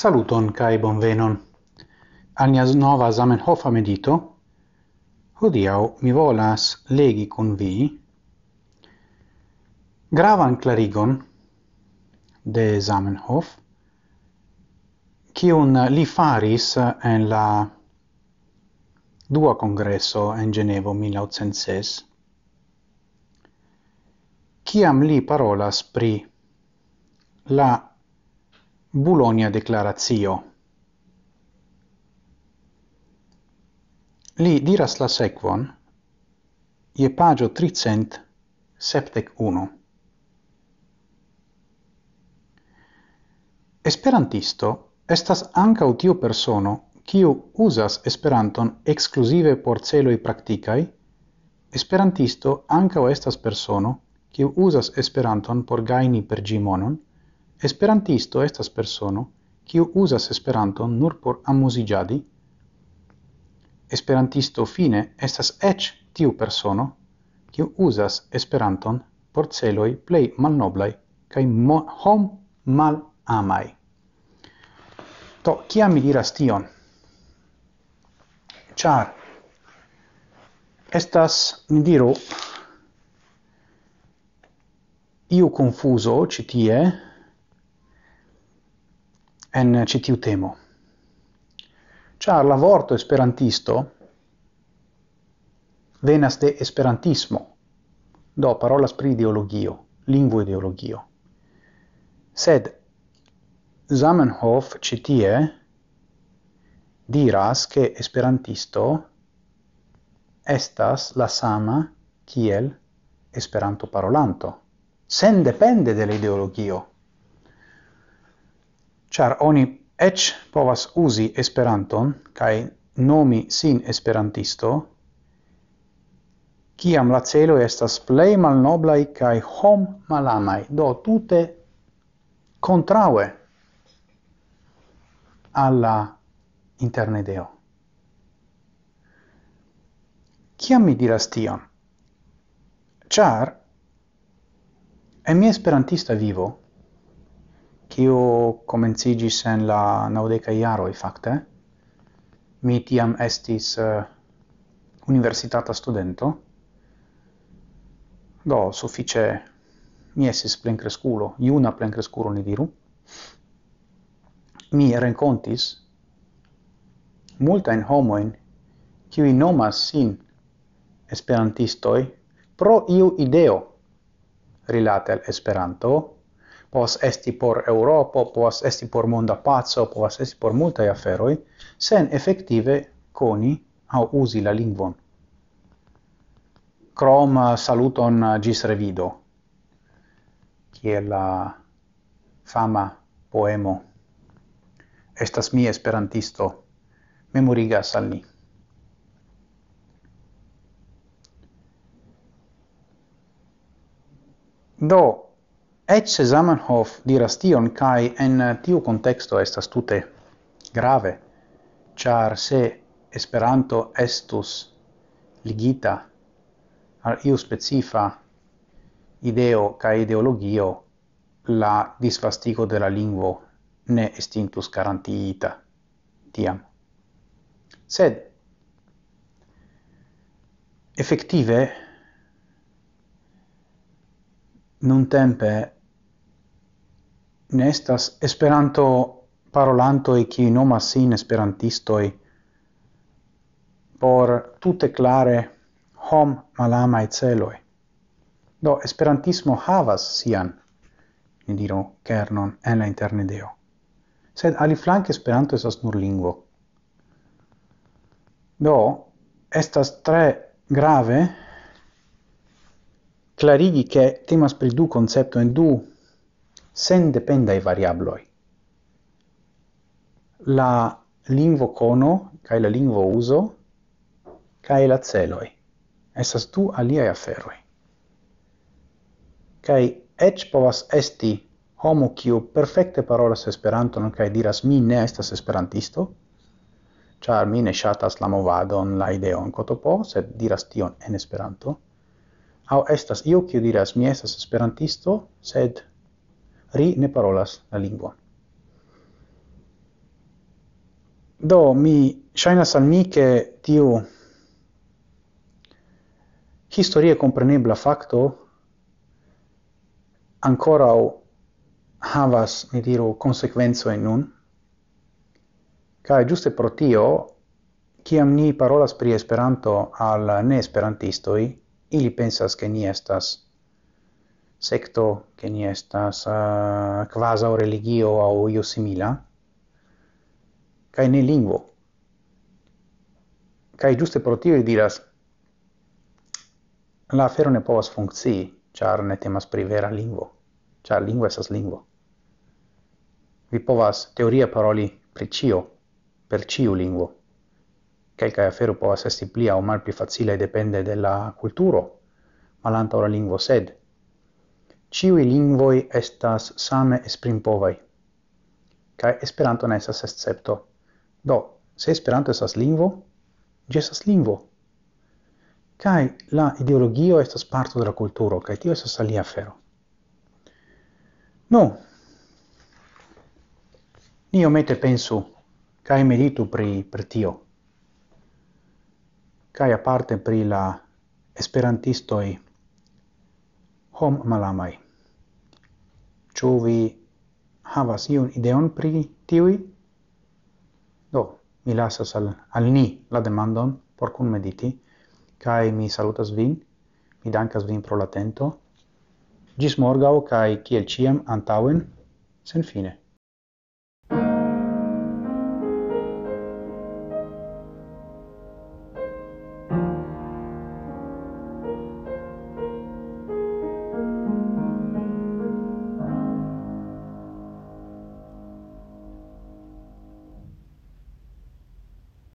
Saluton kai bonvenon. Al nova Zamenhof medito. Hodiau mi volas legi con vi gravan clarigon de Zamenhof kiun li faris en la dua congresso en Genevo 1806 kiam li parolas pri la Bulonia declarazio. Li diras la sequon, je pagio 371. Esperantisto estas ankaŭ tiu persono kiu uzas Esperanton exclusive por celoi practicai, Esperantisto ankaŭ estas persono kiu uzas Esperanton por gajni per gimonon, Esperantisto estas persono, kiu uzas Esperanton nur por amuziĝadi. Esperantisto fine estas eĉ tiu persono, kiu uzas Esperanton por celoj plej malnoblaj kaj hom malamaj. To kiam mi diras tion? Ĉar estas, ni diru, iu confuso citie, en eh, citiu temo. Ĉar la vorto esperantisto venas de esperantismo, do parolas pri ideologio, lingvo ideologio. Sed Zamenhof citie diras che esperantisto estas la sama kiel esperanto parolanto, sen depende de l'ideologio. ideologio char oni ec povas usi Esperanton kai nomi sin esperantisto kiam la celo estas plej malnoblaj kaj hom malamaj do tute kontraŭe alla internedeo. Kiam mi diras tion? Char en mia esperantista vivo kiu komencigis en la naudeca iaroi, fakte. Mi tiam estis uh, universitata studento, do suffice mi estis plencresculo, iuna plencresculo ni diru, mi rencontis multain homoin qui nomas sin esperantistoi pro iu ideo rilate al Esperanto, povas esti por Europo, povas esti por monda pazzo, povas esti por multaj aferoj, sen efektive koni aŭ uzi la lingvon. Crom saluton gis revido, kiel la fama poemo Estas mi esperantisto, memorigas al ni. Do, Ecce Zamenhof diras tion, cae en tiu contexto estas tute grave, char se Esperanto estus ligita al iu specifa ideo cae ideologio, la disvastigo de la lingvo ne estintus garantiita tiam. Sed, effective, non tempe nestas Esperanto parolanto e qui nomas sin esperantistoi por tutte clare hom malama e celoi. Do esperantismo havas sian, ni diro kernon en la internedeo. Sed aliflanke esperanto esas nur lingvo. Do, estas tre grave clarigi che temas pri du concepto en du sen dependai variabloi. La lingvo cono, cae la lingvo uso, cae la celoi. Esas du aliae aferoi. Cae ec povas esti homo kiu perfecte parolas Esperanton cae diras mi ne estas esperantisto, char mi ne shatas la movadon, la ideon kotopo, sed diras tion en Esperanto. au estas io kiu diras mi estas esperantisto, sed ri ne parolas la lingua. Do mi shainas al mi ke tiu historie komprenebla fakto o havas, mi diru, konsekvencojn nun. Kaj giuste pro tio, ciam ni parolas pri Esperanto al neesperantistoj, ili pensas ke ni estas secto che ni estas uh, quasi o religio au io simila kai ne lingvo. Kai giuste pro tio diras la afero ne povas funkcii char ne temas pri vera lingvo char lingvo esas lingvo. Vi povas teoria paroli pri cio per ĉiu lingvo. Kelkaj afero povas esti pli aŭ malpli facile depende de la kulturo malantaŭ la lingvo sed Ciui lingvoi estas same esprimpovai. Kai Esperanto ne estas escepto. Do, se Esperanto estas lingvo, gi estas lingvo. Kai la ideologio estas parto de la kulturo, kai tio estas alia afero. No. Ni omete pensu kai meditu pri pri tio. Kai aparte pri la esperantistoi hom malamai. Ĉu vi havas iun ideon pri tiui? Do, mi lasas al, al ni la demandon por kun mediti, kai mi salutas vin, mi dankas vin pro l'atento, gis morgau, kai kiel ciam antauen, sen fine.